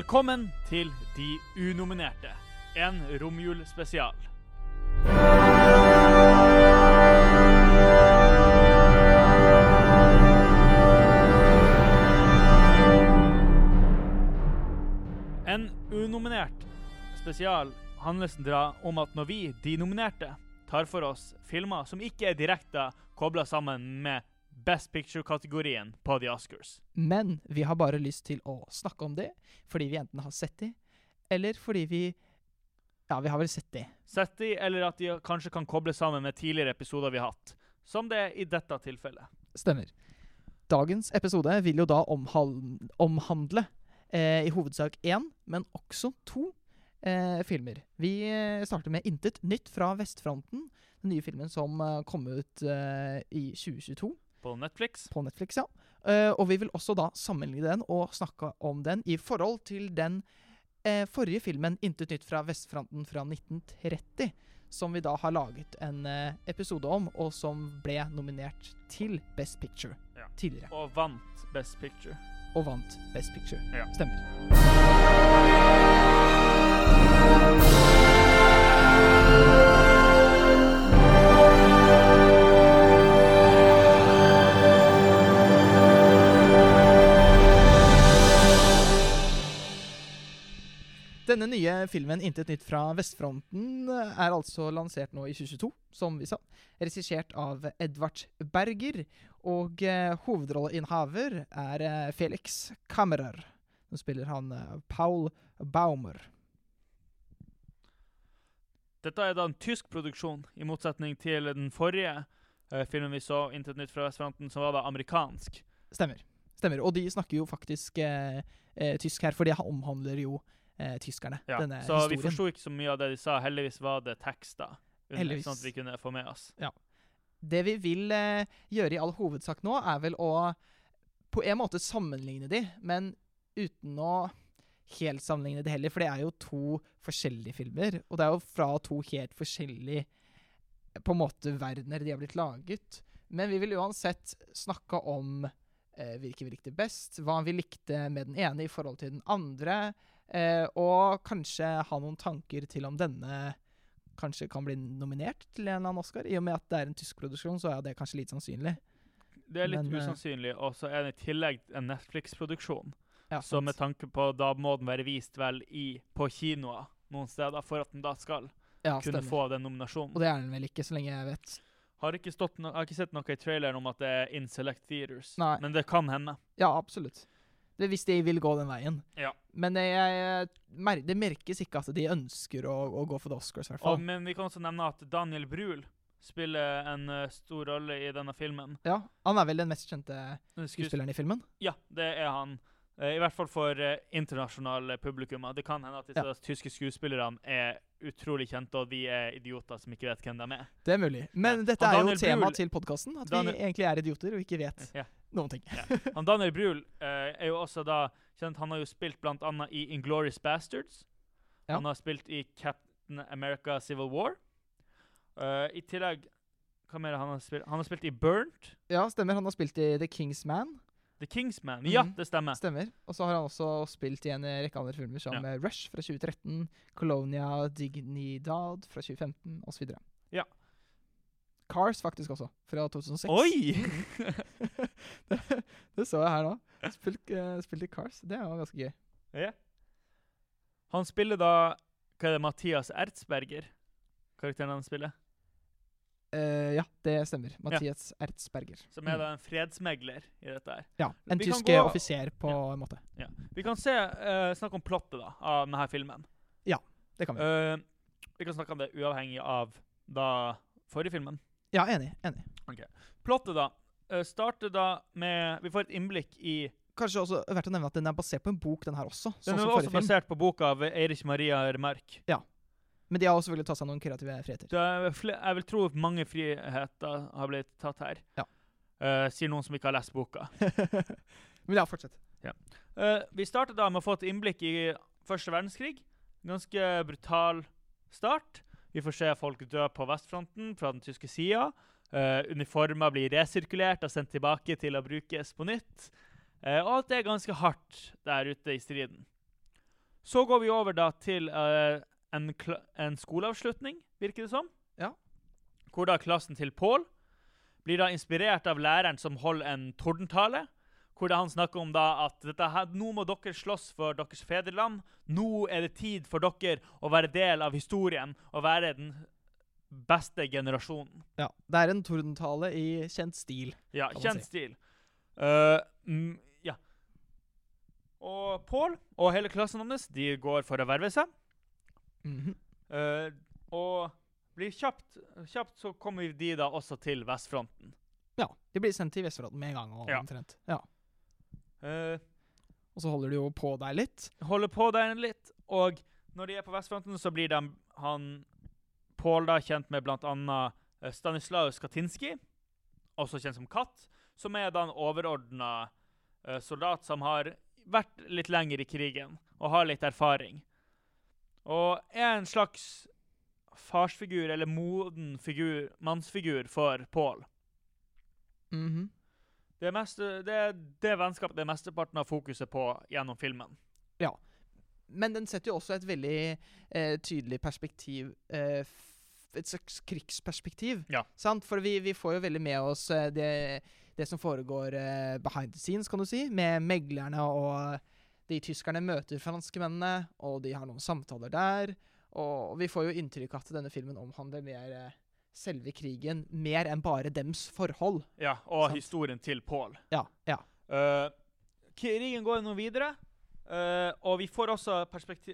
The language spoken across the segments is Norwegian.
Velkommen til De unominerte, en romjulspesial. En unominert spesial handler om at når vi, de nominerte, tar for oss filmer som ikke er direkte kobla sammen med Best Picture-kategorien på The Oscars. Men vi har bare lyst til å snakke om det fordi vi enten har sett de, eller fordi vi Ja, vi har vel sett de. Sett de, eller at de kanskje kan koble sammen med tidligere episoder vi har hatt. Som det er i dette tilfellet. Stemmer. Dagens episode vil jo da omhandle eh, i hovedsak én, men også to eh, filmer. Vi eh, starter med 'Intet nytt fra vestfronten', den nye filmen som eh, kom ut eh, i 2022 På Netflix. på Netflix. ja. Uh, og vi vil også da sammenligne den og snakke om den i forhold til den uh, forrige filmen 'Intet nytt fra vestfronten' fra 1930. Som vi da har laget en uh, episode om, og som ble nominert til Best Picture Ja. tidligere. Og vant Best Picture. Og vant Best Picture. Ja. Stemmer. Denne nye filmen 'Intet nytt fra vestfronten' er altså lansert nå i 2022, som vi sa. Regissert av Edvard Berger. Og eh, hovedrolleinnehaver er eh, Felix Kammerer. Nå spiller han eh, Paul Baumer. Dette er da en tysk produksjon, i motsetning til den forrige eh, filmen vi så, 'Intet nytt fra vestfronten', som var da amerikansk. Stemmer. Stemmer. Og de snakker jo faktisk eh, eh, tysk her, for det omhandler jo eh, tyskerne. Ja. Denne Så vi historien. forsto ikke så mye av det de sa. Heldigvis var det tekster. under, Sånn at vi kunne få med oss. Ja. Det vi vil eh, gjøre i all hovedsak nå, er vel å på en måte sammenligne de, men uten å helt sammenligne det heller, for det er jo to forskjellige filmer. Og det er jo fra to helt forskjellige på en måte verdener de har blitt laget. Men vi vil uansett snakke om eh, hvilke vi likte best, hva vi likte med den ene i forhold til den andre, eh, og kanskje ha noen tanker til om denne kanskje kan bli nominert til en eller annen Oscar. I og med at det er en tysk produksjon, så er det kanskje lite sannsynlig. Det er litt Men, eh, usannsynlig, og så er det i tillegg en Netflix-produksjon. Ja, Så med tanke på da må den være vist vel i, på kinoer noen steder for at den da skal ja, kunne stemmer. få den nominasjonen. Og det er den vel ikke, så lenge jeg vet. Har ikke, no har ikke sett noe i traileren om at det er in select theaters, Nei. men det kan hende. Ja, absolutt. Hvis de vil gå den veien. Ja. Men jeg, det merkes ikke at de ønsker å, å gå for The Oscars, hvert fall. Og, men vi kan også nevne at Daniel Brühl spiller en uh, stor rolle i denne filmen. Ja, Han er vel den mest kjente skuespilleren i filmen? ja, det er han. Uh, I hvert fall for uh, internasjonale publikummer. Det kan hende at disse Ja. tyske skuespillerne er utrolig kjente, og vi er idioter som ikke vet hvem de er. Det er mulig. Men dette er jo Daniel tema til podkasten. At Daniel- vi egentlig er idioter og ikke vet Ja. Noen ting. Han Daniel Brühl eh, er jo også da kjent Han har jo spilt annet i Inglorious Bastards. Ja. Han har spilt i Captain America Civil War. Uh, I tillegg Hva mer han har spilt? Han har spilt i Burnt. Ja, stemmer. Han har spilt i The King's Man. The King's Man. Ja, mm. det stemmer. Stemmer. Og så har han også spilt i en rekke andre filmer som Ja. eh, Rush fra 2013, Colonia Dignidad fra 2015 osv. Ja. Cars faktisk også, fra 2006. Oi! det, det så jeg her nå. Spilt, uh, spilt i Cars. Det var ganske gøy. ja. Han spiller da Hva er det, Mathias Ertzberger? Karakteren han spiller? Uh, ja, det stemmer. Mathias Ertzberger. Som er Mm. da en fredsmegler i dette her. Ja, En Vi tysk gå- offiser, på Ja. en måte. Vi kan se, uh, snakke om plottet da, av denne filmen. Ja, Det kan vi. Uh, vi kan snakke om det uavhengig av da forrige filmen. Ja, enig. enig. Plottet da starter da med Vi får et innblikk i Kanskje også verdt å nevne at den er basert på en bok, den her også. Den Sånn er som også basert på boka av Eirik Maria Remark. Men de har også villet ta seg noen kreative friheter. Jeg, vil tro mange friheter har blitt tatt her. Ja. Uh, sier noen som ikke har lest boka. Men ja, fortsett. Eh, vi starter da med å få et innblikk i første verdenskrig. Ganske brutal start. Vi får se folk dø på vestfronten fra den tyske sida. Uh, uniformer blir resirkulert og sendt tilbake til å brukes på nytt. Uh, og alt er ganske hardt der ute i striden. Så går vi over da til uh, en, en skoleavslutning, virker det som. Ja. Hvor da klassen til Pål blir da inspirert av læreren som holder en tordentale. Hvor da han snakker om da at her, nå må dere slåss for deres fedreland. Nå er det tid for dere å være del av historien og være den beste generasjonen. Ja. Det er en tordentale i kjent stil. Ja, kjent si. stil. Uh, mm, ja. Og Pål og hele klassen hans de går for å verve seg. Mm -hmm. uh, og blir kjapt, kjapt så kommer de da også til vestfronten. Ja. De blir sendt til Vestfronten med en gang. Og, Ja. omtrent. Ja. Uh, og så holder de jo på der litt. holder på der litt, og når de er på vestfronten, så blir de, han Pål da kjent med bl.a. Stanislaus Katinski, også kjent som Katt, som er da en overordna soldat som har vært litt lenger i krigen og har litt erfaring. Og er en slags farsfigur, eller moden figur, mannsfigur, for Paul. Mm -hmm. Det meste, det, er det vennskapet det er mesteparten av fokuset på gjennom filmen. Ja. Men den setter jo også et veldig eh, tydelig perspektiv eh, Et slags krigsperspektiv. Ja. Sant? For vi, vi får jo veldig med oss eh, det, det som foregår eh, behind the scenes, kan du si. Med meglerne og de tyskerne møter franskmennene, og de har noen samtaler der. Og vi får jo inntrykk av at denne filmen omhandler mer eh, selve krigen, mer enn bare dems forhold. Ja, og Sant. historien til Pål. Ja, ja. Uh, krigen går nå videre, uh, og vi får også,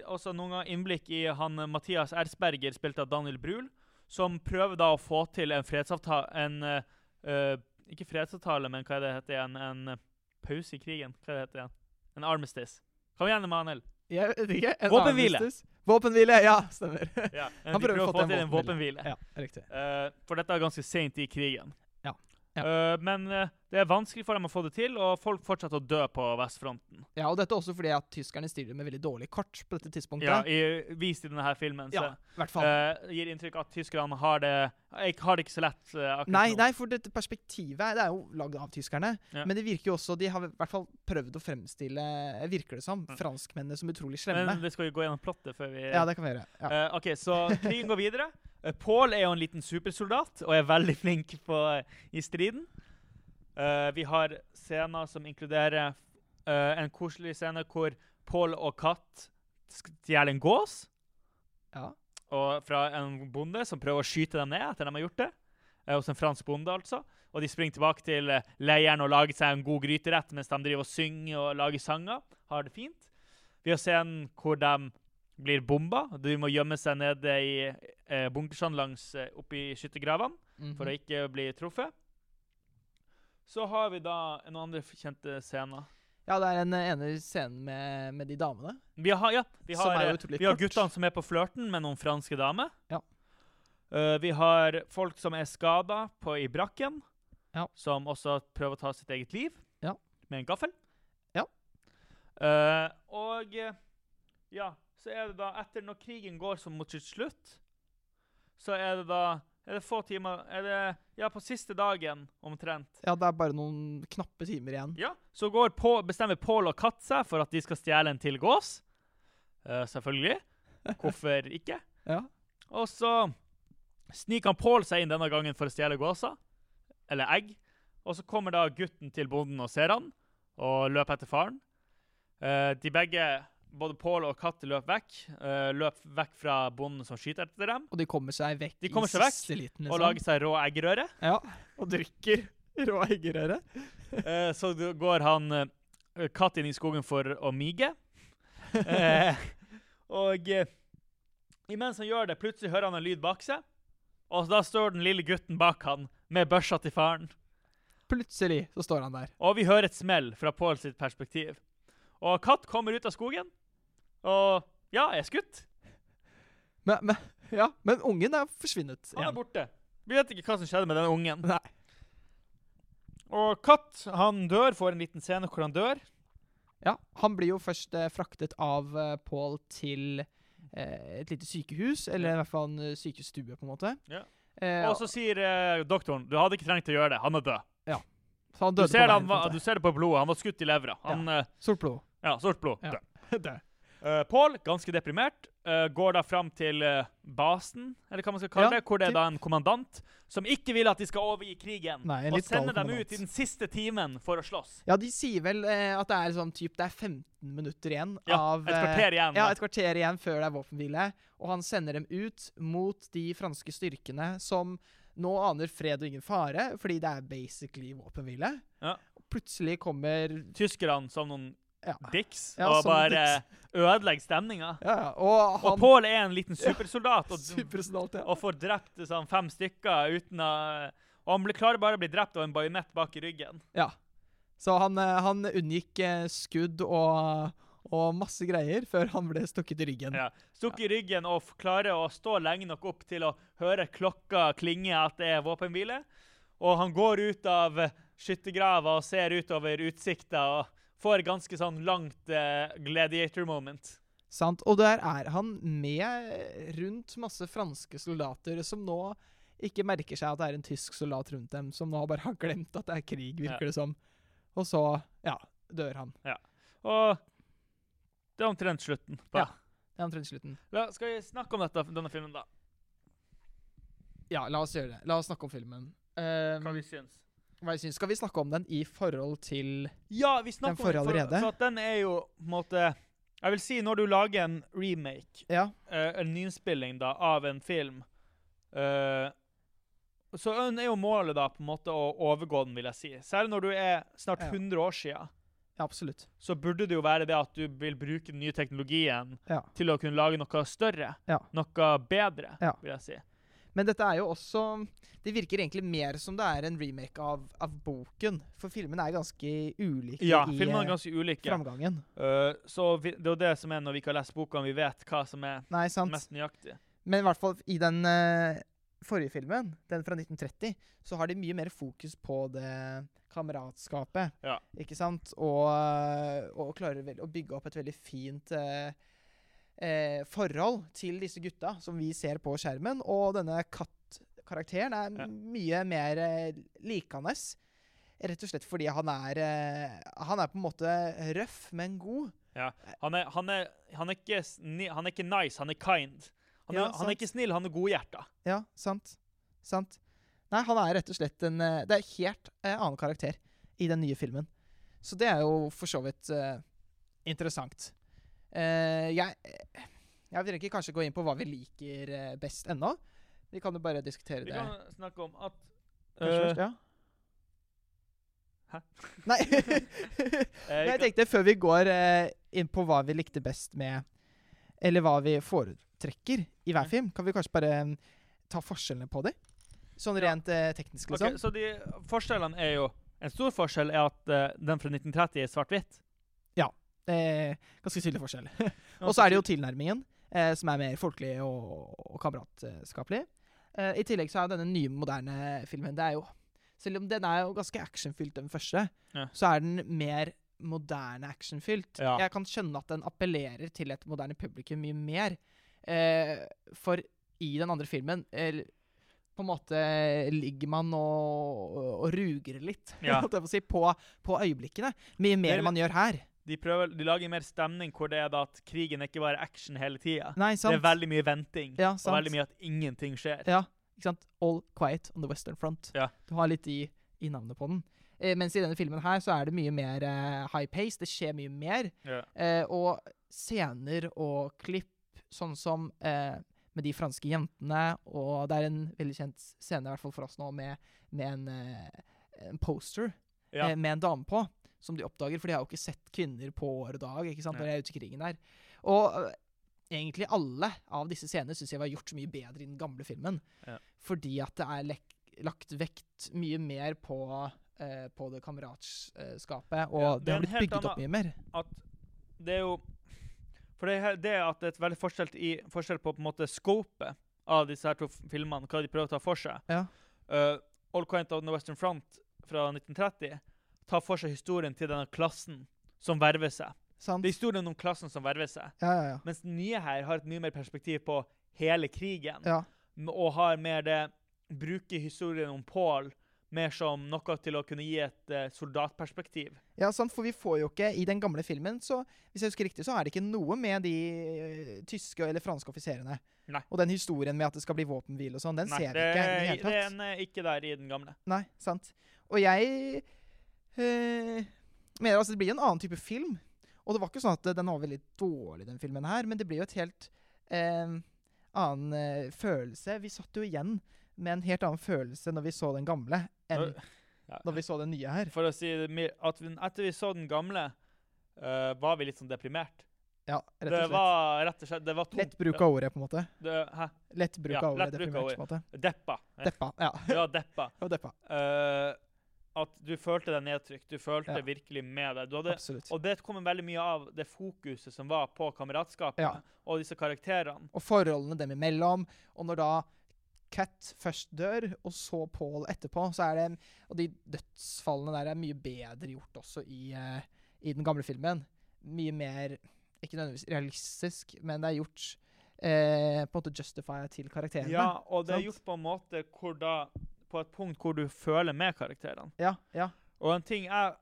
også noen innblikk i han Mathias Ersberger, spilt av Daniel Brühl, som prøver da å få til en fredsavtale En uh, Ikke fredsavtale, men hva er det heter igjen? En uh, pause i krigen? Hva er det heter igjen? En armistice. Kom igjen, Emanuel. Jeg vet ikke. en Våpenhvile. Våpenhvile, ja, stemmer. Ja, Han prøver prøver å få til en våpenhvile. Ja, riktig. Uh, for dette er ganske seint i krigen. Ja. Eh, men eh, det er vanskelig for dem å få det til, og folk fortsetter å dø på vestfronten. Ja, og dette også fordi at tyskerne stiller med veldig dårlig kort på dette tidspunktet. Ja, i, vist i denne filmen. Så, Ja, hvert fall. Uh, gir inntrykk av at tyskerne har det, ikke har det ikke så lett Uh, akkurat nei, nå. nei, for dette perspektivet det er jo lagd av tyskerne. Ja. Men det virker jo også De har i hvert fall prøvd å fremstille, virker det som, Mm. franskmennene som utrolig slemme. Men det skal jo gå gjennom plottet før vi ja, det kan vi gjøre. Ja. Uh, OK, så krigen går videre. Uh, Pål er jo en liten supersoldat og er veldig flink på, i striden. Uh, vi har scener som inkluderer uh, en koselig scene hvor Paul og Katt stjeler en gås ja. og fra en bonde som prøver å skyte dem ned etter de har gjort det. Uh, hos en fransk bonde, altså. Og de springer tilbake til eh, leiren og lager seg en god gryterett mens de driver og synger og lager sanger. Har det fint. Vi har scenen hvor de blir bomba. De må gjemme seg nede i eh, bunkersene langs eh, oppi skyttergravene Mhm. for å ikke bli truffet. Så har vi da noen andre kjente scener. ja, det er en eh, ene scenen med, med de damene. Vi har, ja, vi har, eh, vi har guttene som er på flørten med noen franske damer. Ja. Uh, vi har folk som er skada i brakken, Ja. som også prøver å ta sitt eget liv Ja. med en gaffel. Ja. Uh, og ja, så er det da etter når krigen går som mot sitt slutt, så er det da er det få timer er det, Ja, på siste dagen omtrent. Ja, det er bare noen knappe timer igjen. Ja, Så går på, bestemmer Pål og Katt seg for at de skal stjele en til gås. Uh, selvfølgelig. Hvorfor ikke? Ja. Og så sniker han Pål seg inn denne gangen for å stjele gåsa. Eller egg. Og så kommer da gutten til bonden og ser han, og løper etter faren. Uh, de begge, både Pål og Katt, løper vekk. Uh, løper vekk fra bonden som skyter etter dem, Og de kommer seg vekk De kommer i seg vekk, siste liten, og liksom. lager seg rå eggerøre. Ja, og drikker rå eggerøre. uh, så går han uh, katt inn i skogen for å mige. Eh, og imens han gjør det, plutselig hører han en lyd bak seg. Og da står den lille gutten bak han med børsa til faren. Plutselig så står han der. Og vi hører et smell fra Pål sitt perspektiv. Og katt kommer ut av skogen, og ja, er skutt. Men, men, ja, men ungen er forsvunnet Han er borte. Vi vet ikke hva som skjedde med den ungen. Nei. Og katt han dør, får en liten scene hvor han dør. Ja, han blir jo først eh, fraktet av eh, Paul til eh, et lite sykehus, eller i hvert fall en eh, sykehusstue, på en måte. Ja. Eh, Og så sier eh, doktoren du hadde ikke trengt å gjøre det. Han er død. så han Du døde ser, på det, veien. han, på en var- måte. du ser det på blodet. Han var skutt i levra. Han, eh, Sort blod. Ja, sort blod. Ja. Død. Død. Uh, Paul, ganske deprimert, uh, går da fram til uh, basen, eller hva man skal kalle Ja, det, hvor det er da en kommandant som ikke vil at de skal overgi krigen, Nei, og sender dem kommandant. ut i den siste timen for å slåss. Ja, de sier vel eh, at det er sånn typ, det er 15 minutter igjen Ja, av et eh, kvarter igjen. Ja, et kvarter igjen før det er våpenhvile. Og han sender dem ut mot de franske styrkene som nå aner fred og ingen fare, fordi det er basically våpenhvile. Ja. Plutselig kommer Tyskerne som noen Ja. Dix Ja, og bare ødelegger stemninga. Og Og Paul er en liten supersoldat og, Supersoldat, og får drept sånn fem stykker uten å Og han klarer bare å bli drept av en bajonett bak i ryggen. ja. Så han, eh, han unngikk eh, skudd og, og masse greier før han ble stukket i ryggen. Ja. Stukket i ryggen og klarer å stå lenge nok opp til å høre klokka klinge at det er våpenhvile. Og han går ut av skyttergrava og ser utover utsikta og får ganske sånn langt uh, gladiator moment. Sant? Og der er han med rundt masse franske soldater som nå ikke merker seg at det er en tysk soldat rundt dem, som nå bare har glemt at det er krig, virker Ja. det som. Og så, ja, dør han. Og det er omtrent slutten. på Ja. det. Det er omtrent slutten. La, skal vi snakke om dette, denne filmen, da? Ja, la oss gjøre det. La oss snakke om filmen. Um, Hva vi syns? Skal vi snakke om den i forhold til Ja, vi Den forrige allerede? for, for den er jo på en måte Jeg vil si, når du lager en remake, Ja. uh, en nyinnspilling da, av en film uh, Så er jo målet da på en måte å overgå den, vil jeg si. Særlig når du er snart 100 år siden, ja, absolutt. så burde det jo være det at du vil bruke den nye teknologien Ja. til å kunne lage noe større. Noe bedre, vil jeg si. Men dette er jo også Det virker egentlig mer som det er en remake av, av boken. For filmene er ganske ulike Ja, i er eh, ganske ulike. framgangen. Uh, så vi, det er jo det som er når vi ikke har lest boka, vi vet hva som er Nei, mest nøyaktig. Men i hvert fall i den uh, forrige filmen, den fra 1930, så har de mye mer fokus på det kameratskapet. Ja. Ikke sant? Og, og klarer vel å bygge opp et veldig fint eh, eh, forhold til disse gutta som vi ser på skjermen. Og denne kattkarakteren er Ja. mye mer eh, likende. Rett og slett fordi han er eh, Han er på en måte røff, men god. Han er, han, er, han, er ikke, han er ikke nice, han er kind. Han er, Ja, han er ikke snill, han er godhjerta. Ja, sant. Sant. Nei, han er rett og slett en eh, Det er helt eh, annen karakter i den nye filmen. Så det er jo for så vidt eh, interessant. Eh, jeg Jeg vil ikke kanskje gå inn på hva vi liker eh, best ennå. Vi kan jo bare diskutere Vi det. kan snakke om at eh, først, ja. Hæ? Nei. Men jeg tenkte før vi går inn på hva vi likte best med Eller hva vi foretrekker i hver Mm. film, kan vi kanskje bare mm, ta forskjellene på dem? Sånn rent eh, teknisk, liksom. liksom. Så de forskjellene er jo En stor forskjell er at uh, den fra 1930 er svart-hvitt. Eh, ganske tydelig forskjell. Og så er det jo tilnærmingen, eh, som er mer folkelig og, og kameratskapelig. Eh, I tillegg så er denne nye, moderne filmen det er jo, Selv om den er jo ganske actionfylt, den første, Ja. så er den mer moderne actionfylt. Ja. Jeg kan skjønne at den appellerer til et moderne publikum mye mer. Eh, for i den andre filmen på en måte ligger man og, og ruger litt Ja. på, si, på, på øyeblikkene. Mye mer Det er- man gjør her. De, prøver, de lager mer stemning hvor det er da at krigen er ikke bare action hele tida. Det er veldig mye venting, Ja, og veldig mye at ingenting skjer. Ja, ikke sant? All quiet on the western front. Ja. Du har litt i, i navnet på den. Eh, mens i denne filmen her så er det mye mer eh, high pace. Det skjer mye mer. Ja. Eh, og scener og klipp, sånn som eh, med de franske jentene, og det er en veldig kjent scene, i hvert fall for oss nå, med, med en, eh, en poster Ja. eh, med en dame på, som de oppdager, for de har jo ikke sett kvinner på år og dag, ikke sant, når de er ute i krigen der. Og uh, egentlig alle av disse scenene syns jeg var gjort så mye bedre i den gamle filmen, Ja. fordi at det er lagt vekt mye mer på, uh, på det kameratskapet, og Ja, det det har blitt bygget opp mye mer. at det er jo For det, det at det er et veldig forskjell, i, forskjell på på en måte scopet av disse her to filmene, hva de prøver å ta for seg. Ja. Uh, All Kind of the Western Front fra 1930 tar for seg historien til denne klassen som verver seg. Sant? Det er historien om klassen som verver seg. Ja, ja, ja. Mens den nye her har et mye mer perspektiv på hele krigen. ja. Og har mer det Bruker historien om Paul mer som noe til å kunne gi et uh, soldatperspektiv. Ja, sant, for vi får jo ikke I den gamle filmen, så hvis jeg husker riktig, så er det ikke noe med de uh, tyske eller franske offiserene. Nei. Og den historien med at det skal bli våpenhvile og sånn, den Nei, ser vi ikke i det hele tatt. den er ikke der i den gamle. Nei, sant. Og jeg eh, mener altså det blir en annen type film. Og det var ikke sånn at den var veldig dårlig, den filmen her, men det blir jo et helt eh, annen eh, følelse. Vi satt jo igjen med en helt annen følelse når vi så den gamle, enn Ja. når vi så den nye her. For å si at vi, etter vi så den gamle, uh, var vi litt sånn deprimert. Ja, rett og Det slett. var rett og slett det var tungt. Lett bruk av ordet, på en måte. Det, hæ? Lett bruk Ja, av ordet. lett bruk av ordet. Deppa. Deppa. Ja. Ja, deppa. ja, deppa. Eh, at du følte deg nedtrykt. Du følte Ja. virkelig med deg. Du hadde, og det kommer veldig mye av det fokuset som var på kameratskapet Ja. og disse karakterene. Og forholdene dem imellom. Og når da Cat først dør, og så Paul etterpå, så er det Og de dødsfallene der er mye bedre gjort også i, uh, i den gamle filmen. Mye mer Ikke nødvendigvis realistisk, men det er gjort uh, på en måte justifier til karakterene. Ja, og det er sant? gjort på en måte hvor da På et punkt hvor du føler med karakterene. ja, ja. Og en ting jeg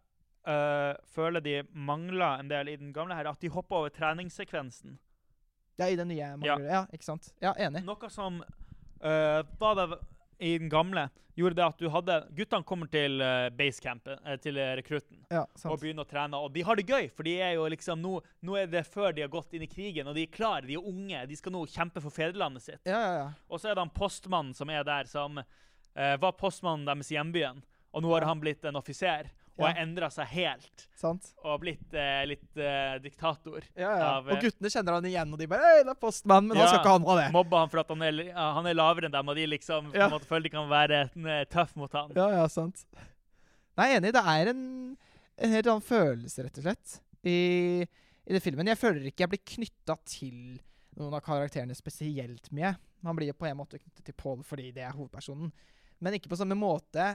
øh, føler de mangler en del i den gamle, her, er at de hopper over treningssekvensen. Ja, i den nye mangler det. Ja, ikke sant. Ja, enig. Noe som øh, var det i den gamle, gjorde det at du hadde Guttene kommer til uh, basecampen, eh, til eh, rekrutten, Ja, og begynner å trene. Og de har det gøy, for de er jo liksom nå, nå er det før de har gått inn i krigen, og de er klare, de er unge. De skal nå kjempe for fedrelandet sitt. Ja, ja, ja. Og så er det han postmannen som er der, som eh, var postmannen deres i hjembyen. Og nå har han blitt en offiser, og har endra seg helt. Sant. Og blitt eh, litt eh, diktator. Ja, ja. Av, eh, Og guttene kjenner han igjen, og de bare Hei, det er postmann, men Ja. han skal ikke han ha det. Mobba han for at han er, han er lavere enn dem, og de liksom på en måte føler de kan være eh, tøff mot han. Ja, ja, sant. Nei, jeg er enig. Det er en, en helt annen følelse, rett og slett, i, i den filmen. Jeg føler ikke jeg blir knytta til noen av karakterene spesielt mye. Man blir jo på en måte knyttet til Paul fordi det er hovedpersonen, men ikke på samme måte.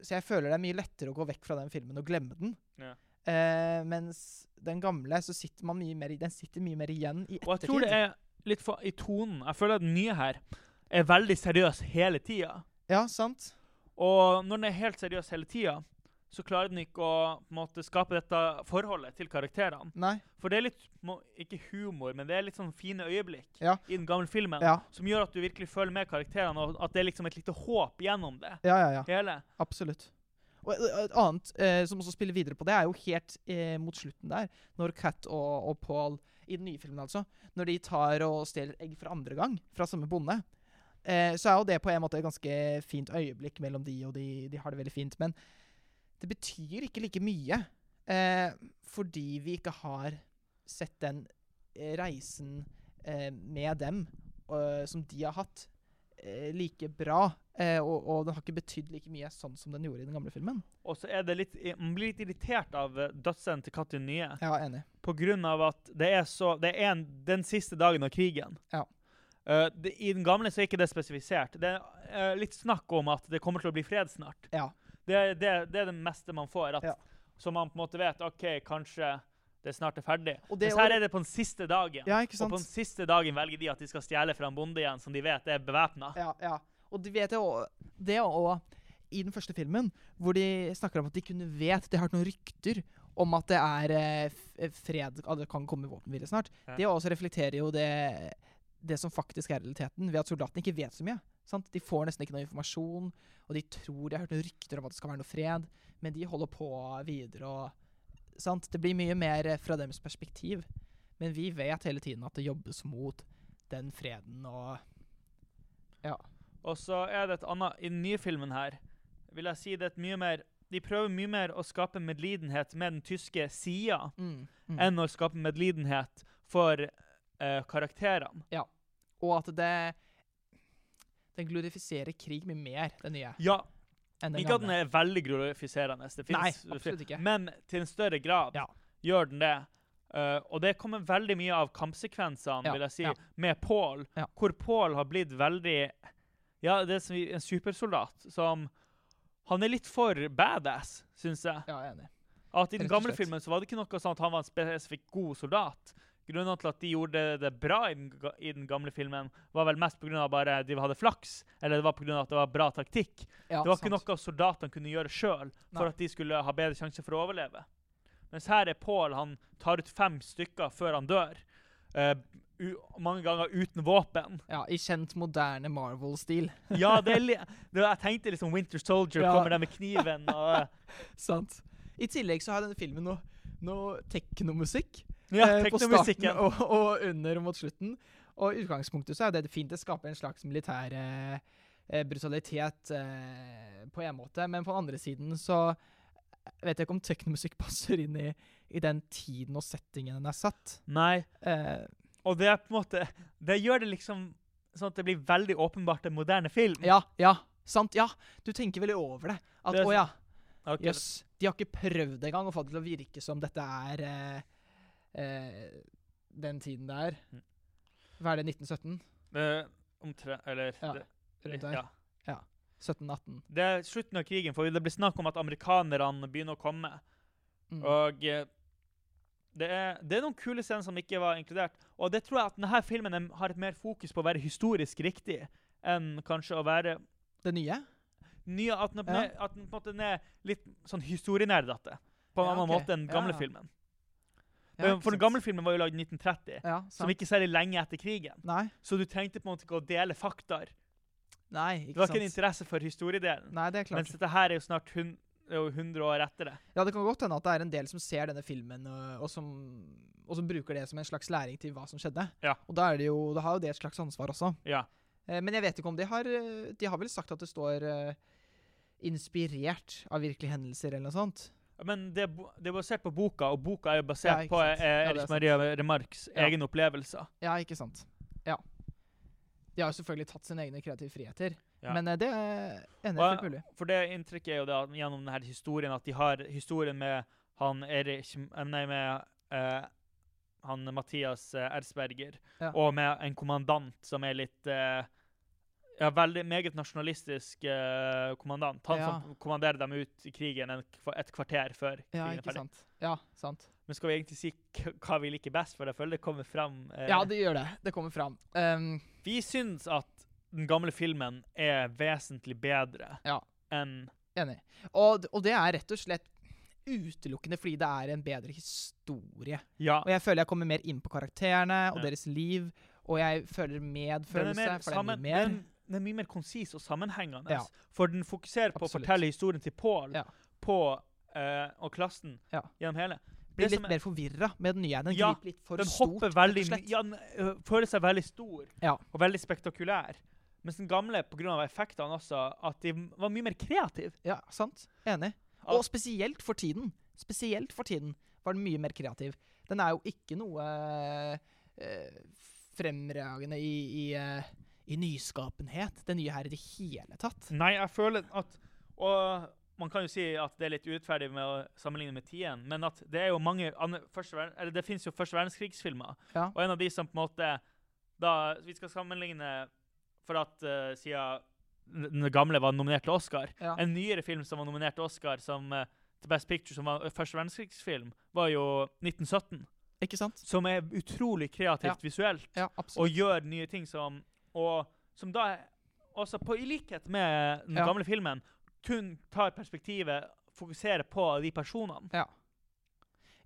Så jeg føler det er mye lettere å gå vekk fra den filmen og glemme den. Ja. Uh, mens den gamle, så sitter man mye mer i Den sitter mye mer igjen i ettertid. Og jeg tror det er litt for, i tonen. Jeg føler at den nye her er veldig seriøs hele tida. Ja, sant. Og når den er helt seriøs hele tida, så klarer den ikke å måte, skape dette forholdet til karakterene. Nei. For det er litt må, Ikke humor, men det er litt sånn fine øyeblikk Ja. i den gamle filmen Ja, som gjør at du virkelig føler med karakterene, og at det er liksom et lite håp gjennom det ja, ja. ja. hele. Absolutt. Og et et annet eh, som også spiller videre på det, er jo helt eh, mot slutten der, når Cat og, og Paul, i den nye filmen altså, når de tar og stjeler egg for andre gang fra samme bonde, eh, så er jo det på en måte et ganske fint øyeblikk mellom de, og de, de har det veldig fint. Men det betyr ikke like mye, eh, fordi vi ikke har sett den eh, reisen eh, med dem eh, som de har hatt, eh, like bra. Eh, og, og den har ikke betydd like mye sånn som den gjorde i den gamle filmen. Og så er det litt Man blir litt irritert av eh, til Katt nye. Ja, enig. På grunn av at det er så Det er en, den siste dagen av krigen. Ja. Uh, det, I den gamle så er ikke det spesifisert. Det er uh, litt snakk om at det kommer til å bli fred snart. Ja. Det, det, det er det meste man får. At. Så man på en måte vet OK, kanskje det snart er ferdig. Og det Mens her er det på den siste dagen. Ja, Og på den siste dagen velger de at de skal stjele fra en bonde igjen, som de vet er bevæpna. Ja, ja. Og de vet jo det òg i den første filmen, hvor de snakker om at de kunne vet De har hørt noen rykter om at det er eh, fred At det kan komme våpenhvile snart. Ja. Det også reflekterer jo det, det som faktisk er realiteten, ved at soldatene ikke vet så mye. Sant? De får nesten ikke noe informasjon, og de tror de har hørt noen rykter om at det skal være noe fred, men de holder på videre og Sant? Det blir mye mer fra deres perspektiv. Men vi vet hele tiden at det jobbes mot den freden og Og så er det et annet I den nye filmen her vil jeg si det er et mye mer De prøver mye mer å skape medlidenhet med den tyske sida mm, mm. enn å skape medlidenhet for uh, karakterene. Og at det Den glorifiserer krig mye mer, den nye, Ja, den ikke at den er veldig glorifiserende. Det Nei, absolutt ikke. Men til en større grad Ja. gjør den det. Uh, og det kommer veldig mye av kampsekvensene, Ja, vil jeg si, ja. med Paul, Ja. hvor Paul har blitt veldig Ja, det er som en supersoldat som Han er litt for badass, syns jeg. Ja, jeg er enig. At I den gamle filmen så var det ikke noe sånn at han var en spesifikt god soldat. Grunnene til at de gjorde det bra i den, i den gamle filmen, var vel mest pga. at de hadde flaks, eller det var pga. at det var bra taktikk. Ja, Det var ikke noe soldatene kunne gjøre sjøl for at de skulle ha bedre sjanse for å overleve. Mens her er Paul Han tar ut fem stykker før han dør. Uh, mange ganger uten våpen. Ja, I kjent moderne Marvel-stil. Ja, det det, Jeg tenkte liksom Winter Soldier Ja. kommer der med kniven. og... Sant. I tillegg så har denne filmen noe, noe teknomusikk. Ja, eh, på starten og, og under mot slutten. Og i utgangspunktet så er det fint. Det skaper en slags militær eh, eh, brutalitet eh, på en måte. Men på den andre siden så vet jeg ikke om teknomusikk passer inn i, i den tiden og settingen den er satt. Nei, Eh, og det er på en måte Det gjør det liksom sånn at det blir veldig åpenbart en moderne film. ja, ja, sant. Ja, du tenker veldig over det. At Det å ja, jøss. Okay. Yes, De har ikke prøvd engang å få det til å virke som dette er eh, eh, den tiden er. Mm. Hva er det, 1917? Omtrent Omtre... Eller Ja, rundt der. Ja. 1718. Det er slutten av krigen, for det blir snakk om at amerikanerne begynner å komme. Mm. Og eh, det er, det er noen kule scener som ikke var inkludert. Og det tror jeg at denne filmen er, har et mer fokus på å være historisk riktig enn kanskje å være Det nye? nye, at den, Ja. at den på en måte er litt sånn historienerdete på en Ja, annen okay. måte enn den gamle ja. filmen. Ja, For- den gamle filmen var jo lagd i 1930, Ja, som ikke særlig lenge etter krigen. Nei, Så du trengte på en måte ikke å dele faktaer. nei, ikke Det Du var ikke en interesse for historiedelen. Nei, det er klart. Mens dette her er jo snart hun, det er jo 100 år etter det. Ja, det kan godt hende at det er en del som ser denne filmen, og, og, som, og som bruker det som en slags læring til hva som skjedde. Ja. Og da, det jo, da har jo det et slags ansvar også. Ja. Eh, men jeg vet ikke om de har eh, De har vel sagt at det står eh, inspirert av virkelige hendelser eller noe sånt. Men det, det er basert på boka, og boka er jo Ja, basert ikke på eh, Ja, er Erik sant. Maria Remarks Ja. egne opplevelser. Ja, ikke sant. Ja. De har jo selvfølgelig tatt sine egne kreative friheter, Ja. men eh, det er Og- fullt mulig. For det inntrykket er jo det gjennom denne historien at de har historien med han Erik eh, Nei, med eh, han Mathias eh, Ersberger, Ja. og med en kommandant som er litt eh, Ja, veldig meget nasjonalistisk uh, kommandant. Han Ja. som kommanderer dem ut i krigen en, et kvarter før Ja, krigen er ferdig. sant. Ja, sant. Men skal vi egentlig si hva vi liker best? For jeg føler det kommer fram. Uh, Ja, det gjør det. Det kommer fram. Um, Vi syns at den gamle filmen er vesentlig bedre Ja. enn Enig. Og, og det er rett og slett utelukkende fordi det er en bedre historie. Ja. Og jeg føler jeg kommer mer inn på karakterene og deres liv, og jeg føler Den er, medfølelse, mer for det er mer. Den, er mye mer konsis og sammenhengende. Ja. For den fokuserer på Absolutt. å fortelle historien til Paul Ja. på, uh, og klassen Ja. gjennom hele. Blir litt er- mer forvirra med den nye. Den Ja, griper litt for den stort. hopper veldig. Ja, den uh, føler seg veldig stor og veldig spektakulær. Mens den gamle, pga. effektene også, at de var mye mer kreative. Ja, sant. Enig. Og spesielt for tiden. Spesielt for tiden var den mye mer kreativ. Den er jo ikke noe uh, fremragende i, i, i nyskapenhet, det nye her i det hele tatt. Nei, jeg føler at Og man kan jo si at det er litt urettferdig med å sammenligne med tiden, men at det er jo mange første, eller det finnes jo første verdenskrigsfilmer. Ja. Og en av de som på en måte Da vi skal sammenligne For at uh, siden den den gamle var nominert til Oscar Ja. En nyere film som var nominert til Oscar som uh, til Best Picture, som var første verdenskrigsfilm, var jo 1917. Ikke sant? Som er utrolig kreativt Ja. visuelt Ja, og gjør nye ting som Og som da også på, I likhet med den Ja. gamle filmen kun tar perspektivet fokuserer på de personene.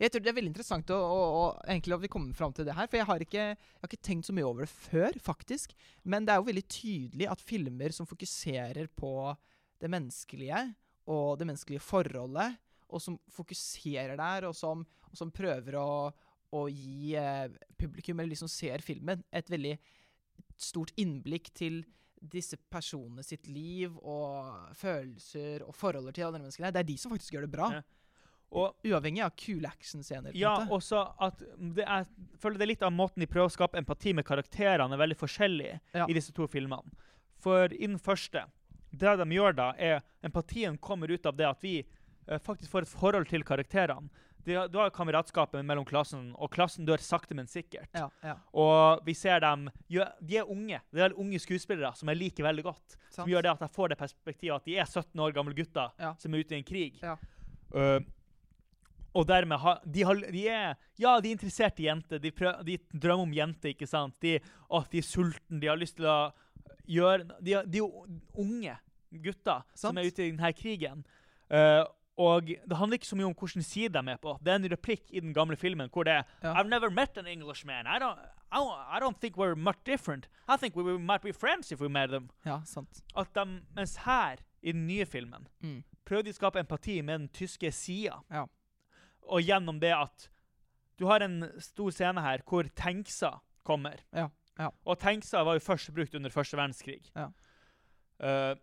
Jeg tror Det er veldig interessant å, å, å, egentlig at vi kommer fram til det her. For jeg har, ikke, jeg har ikke tenkt så mye over det før, faktisk. Men det er jo veldig tydelig at filmer som fokuserer på det menneskelige og det menneskelige forholdet, og som fokuserer der, og som, og som prøver å, å gi eh, publikum, eller de som ser filmen, et veldig stort innblikk til disse personene sitt liv og følelser og forholder til andre mennesker. Det er de som faktisk gjør det bra. Ja. Og Uavhengig av kule actionscener. ja, også at det er, føler det litt av måten de prøver å skape empati med karakterene, er veldig forskjellig Ja. i disse to filmene. For i den første, det de gjør da, er empatien kommer ut av det at vi eh, faktisk får et forhold til karakterene. Du har kameratskapet mellom klassen, og klassen dør sakte, men sikkert. Ja, ja. Og vi ser dem De er unge. Det er unge skuespillere som jeg liker veldig godt. Sant. Som gjør det at jeg får det perspektivet at de er 17 år gamle gutter Ja. som er ute i en krig. Ja. Øh, og dermed har de, har de er Ja, de er interessert i jenter. De, de drømmer om jenter, ikke sant? De, å, de er sultne. De har lyst til å gjøre De, de er jo unge gutter som er ute i denne krigen. Eh, og det handler ikke så mye om hvilken side de er på. Det er en replikk i den gamle filmen hvor det er Ja. I've never met an Englishman. I don't, I, don't, I don't think we're much different. I think we might be friends if we met them. Ja, sant. At de, mens her, i den nye filmen, Mm. prøver de å skape empati med den tyske sida. Ja. Og gjennom det at du har en stor scene her hvor Tenksa kommer. Ja, ja. Og Tenksa var jo først brukt under første verdenskrig. Ja. Eh,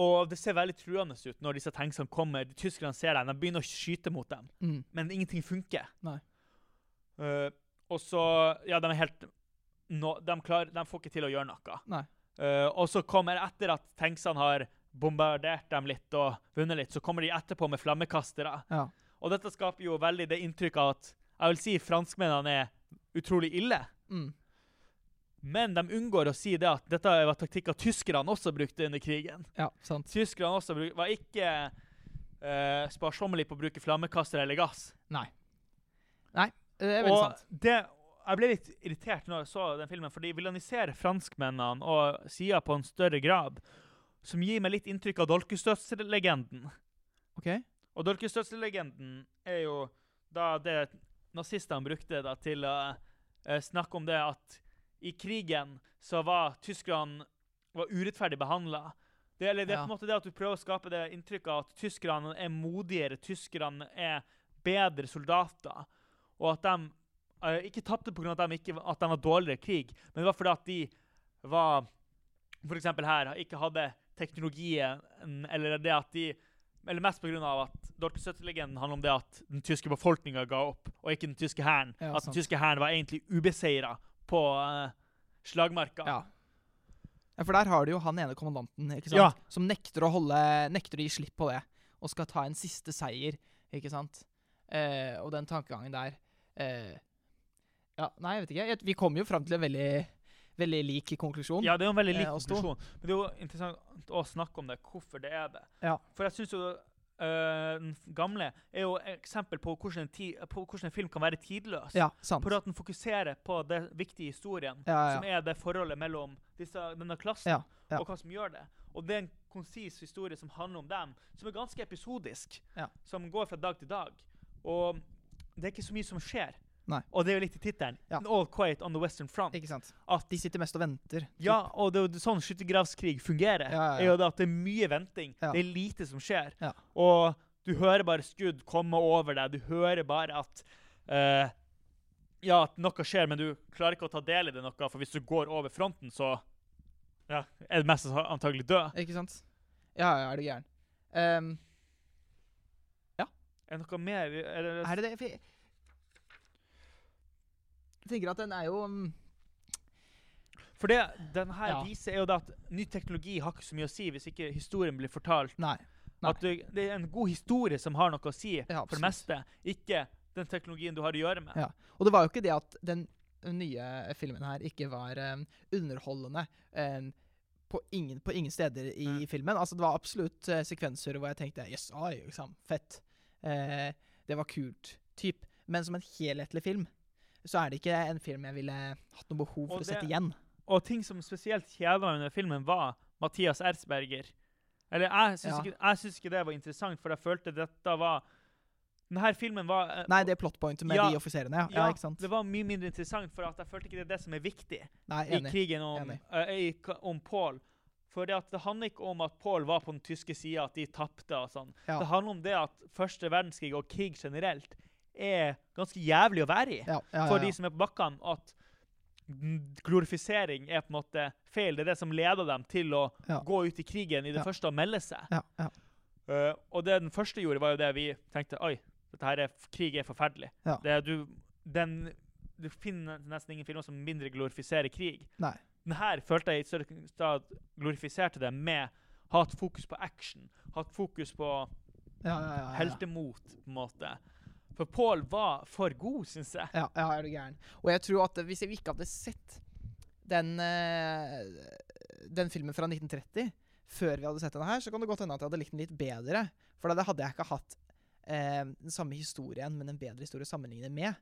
og det ser veldig truende ut når disse tanksene kommer. De Tyskerne ser dem, de begynner å skyte mot dem, Mm. men ingenting funker. Eh, og så Ja, de er helt no, de, klar, de får ikke til å gjøre noe. Eh, og så kommer, etter at tanksene har bombardert dem litt og vunnet litt, så kommer de etterpå med flammekastere. Ja. Og dette skaper jo veldig det inntrykket at jeg vil si franskmennene er utrolig ille. Mm. Men de unngår å si det at dette var taktikker tyskerne også brukte under krigen. ja, sant. Tyskerne også bruk, var ikke uh, sparsommelige på å bruke flammekaster eller gass. Nei. Nei, det er veldig og sant. det, jeg ble litt irritert når jeg så den filmen, for de villaniserer franskmennene og sier på en større grad, som gir meg litt inntrykk av Dolkestøtslegenden. OK? Og Dolkestøtslegenden er jo da det nazistene brukte da, til å uh, snakke om det at i krigen så var tyskerne var urettferdig behandla. Det, eller det er på en måte det at du prøver å skape det inntrykket at tyskerne er modigere, tyskerne er bedre soldater, og at de uh, ikke tapte pga. At, de ikke- at de var dårligere i krig, men det var fordi at de var eksempel her ikke hadde teknologien, eller det at de Eller mest pga. at Dolkestøttelegenden handler om det at den tyske befolkninga ga opp, og ikke den tyske hæren. Ja, at den sant. tyske hæren var egentlig ubeseira på uh, slagmarka. Ja. ja. For der har du jo han ene kommandanten ikke sant? Ja. som nekter å, holde, nekter å gi slipp på det, og skal ta en siste seier. ikke sant? Uh, og den tankegangen der uh, Ja, nei, jeg vet ikke. Vi kommer jo fram til en veldig, veldig lik konklusjon. Ja, det er jo en veldig lik konklusjon. Men det er jo interessant å snakke om det, hvorfor det er det. Ja. For jeg syns jo den gamle er jo et eksempel på hvordan, ti, på hvordan en film kan være tidløs. Ja, sant. For at den fokuserer på den viktige historien, Ja, ja. som er det forholdet mellom disse, denne klassen Ja, og hva som gjør det. Og det er en konsis historie som handler om dem, som er ganske episodisk. Som går fra dag til dag. Og det er ikke så mye som skjer. Nei. Og det er jo litt i tittelen. Ja. All quiet on the western front. Ikke sant? At De sitter mest og venter. ja, og det er jo sånn skyttergravskrig fungerer. Ja, ja, er jo det at det er mye venting. Ja. Det er lite som skjer. Ja. Og du hører bare skudd komme over deg. Du hører bare at uh, Ja, at noe skjer, men du klarer ikke å ta del i det noe, for hvis du går over fronten, så ja, er du mest antagelig død. Ikke sant? Ja, ja, er du gæren. Ja. Er det noe mer er det, er det det? Jeg tenker at den er jo um, For det den her Ja. viser, er jo det at ny teknologi har ikke så mye å si hvis ikke historien blir fortalt. Nei. Nei. At det, det er en god historie som har noe å si, Ja, for det meste. Ikke den teknologien du har å gjøre med. Ja. Og det var jo ikke det at den nye filmen her ikke var um, underholdende Um, på, ingen, på ingen steder i mm. filmen. Altså Det var absolutt uh, sekvenser hvor jeg tenkte Yes, oi, liksom, fett. Uh, det var kult. Typ. Men som en helhetlig film så er det ikke en film jeg ville hatt noe behov for Og å sette det- igjen. Og ting som spesielt kjeda meg under filmen, var Mathias Erzberger. Eller jeg syns, Ja. ikke, jeg syns ikke det var interessant, for jeg følte dette var Denne filmen var eh, Nei, det er plotpointet med Ja, de offiserene, ja. ja, ja. Ikke sant? det var mye mindre interessant, for at jeg følte ikke det er det som er viktig Nei, i krigen om, Enig. eh, i, om Paul. For det, at det handler ikke om at Paul var på den tyske sida, at de tapte og sånn. Ja. Det handler om det at første verdenskrig og krig generelt er ganske jævlig å være i. Ja, ja, for de som er på bakkene, at glorifisering er på en måte feil. Det er det som leder dem til å gå ut i krigen i det første og melde seg. ja, ja. Eh, og det den første gjorde, var jo det vi tenkte Oi, dette her er, krig er forferdelig. Det, du, den, du finner nesten ingen filmer som mindre glorifiserer krig. Nei. Den her følte jeg i større grad glorifiserte det med hatt fokus på action. Hatt fokus på Ja, ja, ja, ja, ja. heltemot, på en måte. For Paul var for god, syns jeg. Ja, ja, er du gæren. Og jeg tror at hvis vi ikke hadde sett den, eh, den filmen fra 1930 før vi hadde sett den her, så kan det godt hende at jeg hadde likt den litt bedre. For da hadde jeg ikke hatt eh, den samme historien, men en bedre historie å sammenligne med.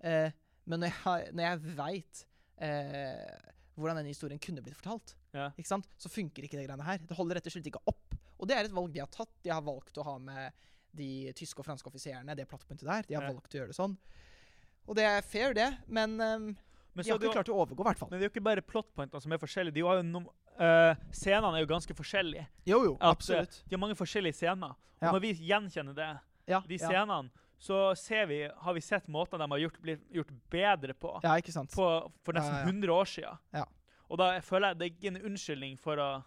Eh, men når jeg, når jeg veit eh, hvordan denne historien kunne blitt fortalt, Ja. ikke sant? så funker ikke det greiene her. Det holder rett og slett ikke opp. Og det er et valg de har tatt. De har valgt å ha med de tyske og franske offiserene, det plattpunktet der. De har Ja. valgt å gjøre det sånn. Og det er fair, det, men um, Men, de har ikke klart å overgå, i hvert fall. men det er jo ikke bare plotpointene som er forskjellige. De har jo noen, Uh, scenene er jo ganske forskjellige. Jo, jo, At, eh, absolutt. De har mange forskjellige scener. Og Ja. når vi gjenkjenner det, Ja, de ja. scenene, så ser vi, har vi sett måter de har gjort, blitt gjort bedre på, ja, ikke sant. på for nesten Ja, ja. 100 år siden. Ja. Og da føler jeg det er ikke en unnskyldning for å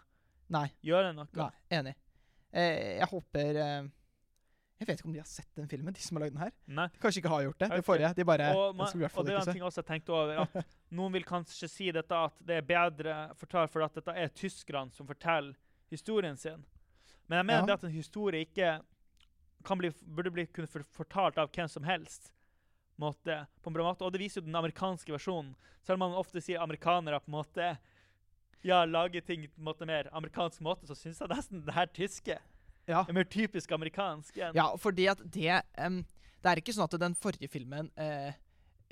Nei. gjøre noe. Nei, enig. Eh, jeg håper eh, Jeg vet ikke om de har sett den filmen, de som har lagd den her. Nei. Kanskje ikke har gjort det. Okay. Det forrige. De bare Og, man, og det er en ting ting også jeg tenkte over, at noen vil kanskje si dette at det er bedre fortalt for at dette er tyskerne som forteller historien sin. Men jeg mener Ja. det at en historie ikke kan bli, burde bli kunne fortalt av hvem som helst. Måte, på en bra måte. Og det viser jo den amerikanske versjonen. Selv om man ofte sier amerikanere på en måte ja, lager ting på en måte mer amerikansk måte, så syns jeg nesten det her tyske Ja. er mer typisk amerikansk. enn- Ja, fordi at det um, Det er ikke sånn at den forrige filmen uh,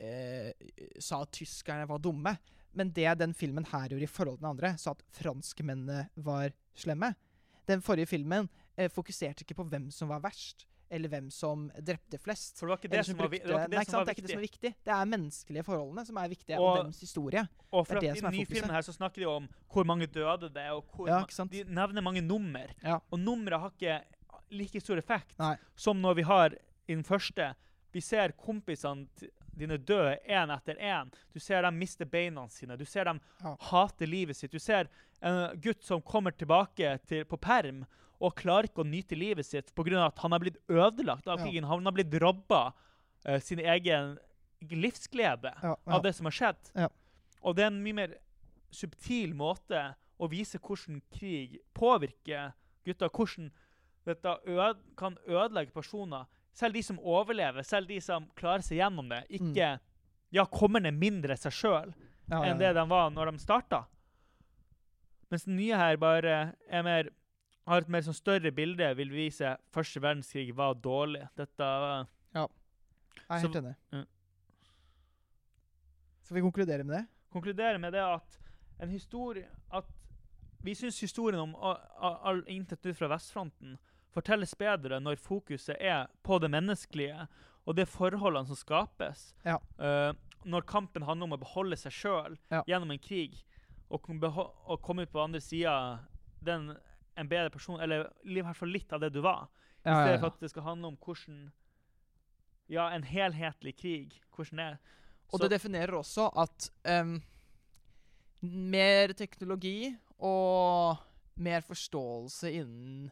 uh, sa at tyskerne var dumme. Men det den filmen her gjorde i forhold til den andre, sa at franskmennene var slemme. Den forrige filmen uh, fokuserte ikke på hvem som var verst, eller hvem som drepte flest. For det var ikke det som var, det var, ikke det ikke som var sant? Det er viktig. viktig. Det er menneskelige forholdene som er viktige, Og- og dems historie. Og for Det er det I som den nye filmen her så snakker de om hvor mange døde det er, og Ja, ma- ikke sant? de nevner mange nummer. Ja. Og nummeret har ikke like stor effekt Nei. som når vi har i den første. Vi ser kompisene dine dø én etter én. Du ser dem miste beina sine. Du ser dem Ja. hate livet sitt. Du ser en gutt som kommer tilbake til, på perm og klarer ikke å nyte livet sitt pga. at han har blitt ødelagt av krigen. Han har blitt robba uh, sin egen livsglede av det som har skjedd. Ja. Og det er en mye mer subtil måte å vise hvordan krig påvirker gutter. Hvordan dette øde, kan ødelegge personer. Selv de som overlever, selv de som klarer seg gjennom det, ikke ja, kommer ned mindre seg sjøl Mm. Ja, enn ja. det de var når de starta. Mens den nye her bare er mer har et mer sånn større bilde, vil vise første verdenskrig var dårlig. Dette var Jeg er helt enig. Ja. Skal vi konkludere med det? konkludere med det at en historie at Vi syns historien om all intet ut fra vestfronten fortelles bedre når fokuset er på det menneskelige og de forholdene som skapes. Ja. Uh, når kampen handler om å beholde seg sjøl Ja. gjennom en krig og, og komme ut på andre sida en bedre person, eller i hvert fall litt av det du var. I Ja, stedet for at det skal handle om hvordan Ja, en helhetlig krig. Hvordan det er. Og det definerer også at um, mer teknologi og mer forståelse innen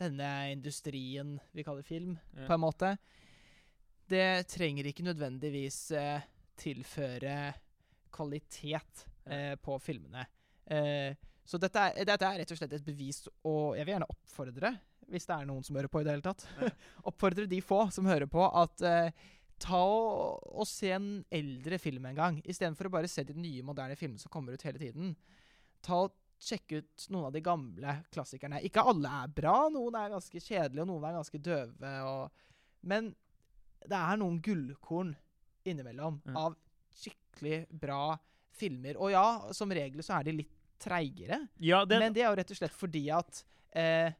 denne industrien vi kaller film, Ja. på en måte, det trenger ikke nødvendigvis uh, tilføre kvalitet eh, på filmene. Eh, så dette er, dette er rett og slett et bevis, og jeg vil gjerne oppfordre, hvis det er noen som hører på i det hele tatt, Ja. oppfordre de få som hører på, at eh, ta og, og se en eldre film en gang, istedenfor å bare se de nye, moderne filmene som kommer ut hele tiden. Ta og Sjekke ut noen av de gamle klassikerne. Ikke alle er bra, noen er ganske kjedelige, og noen er ganske døve. Og, men det er noen gullkorn innimellom mm. av skikkelig bra filmer. Og ja, som regel så er de litt treigere. Ja, det, Men det er jo rett og slett fordi at eh,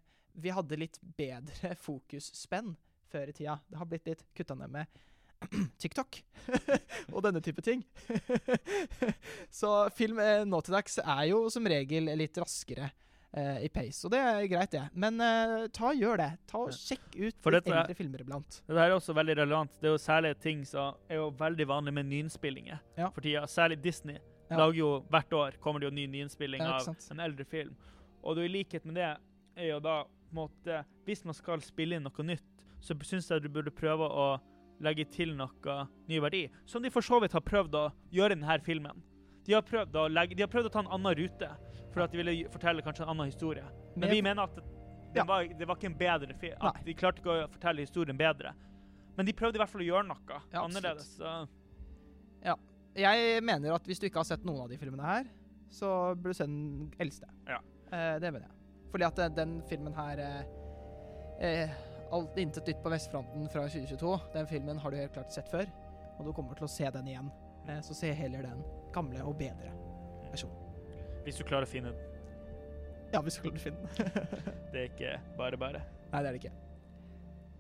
vi hadde litt bedre fokusspenn før i tida. Det har blitt litt kutta ned med TikTok og denne type ting. Så film eh, nå til dags er jo som regel litt raskere eh, i pace, og det er greit, det. Men eh, ta gjør det. Ta og Sjekk ut For litt eldre filmer iblant. Det er også veldig relevant. Det er jo særlig ting som er jo veldig vanlig med nyinnspillinger Ja. for tida. Særlig Disney Ja. jo hvert år kommer det jo ny nyinnspilling Ja, av en eldre film. Og er i likhet med det er jo da måte Hvis man skal spille inn noe nytt, så syns jeg du burde prøve å legge til noe ny verdi. Som de for så vidt har prøvd å gjøre i denne filmen. De har prøvd å, legge, de har prøvd å ta en annen rute for at de ville fortelle kanskje en annen historie. Men vi mener at det, Ja. var, det var ikke en bedre film. At Nei. de klarte ikke å fortelle historien bedre. Men de prøvde i hvert fall å gjøre noe Ja, annerledes. Så. Jeg mener at hvis du ikke har sett noen av de filmene her, så burde du se den eldste. Ja. Eh, det mener jeg. Fordi at eh, den filmen her eh, eh, Alt Intet nytt på vestfronten fra 2022. Den filmen har du helt klart sett før, og du kommer til å se den igjen. Eh, Så se heller den gamle og bedre versjonen. Hvis du klarer å finne den. Ja, hvis du klarer å finne den. Det er ikke bare bare. Nei, det er det ikke.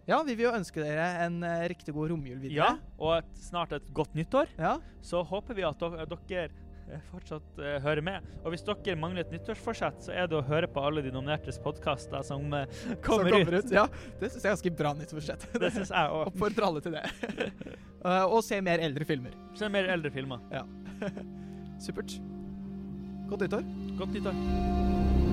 Ja, vi vil jo ønske dere en eh, riktig god romjul videre. Ja, og et, snart et godt nyttår. Ja. Så håper vi at dere, dere eh, fortsatt uh, hører med. Og hvis dere mangler et nyttårsforsett, så er det å høre på alle de nominertes podkaster som eh, Som kommer, ut. Ja, det syns jeg er ganske bra nyttårsforsett. Det syns jeg òg. Oppfordrer alle til det. uh, og se mer eldre filmer. Så er mer eldre filmer. Supert. Godt nyttår. Godt nyttår.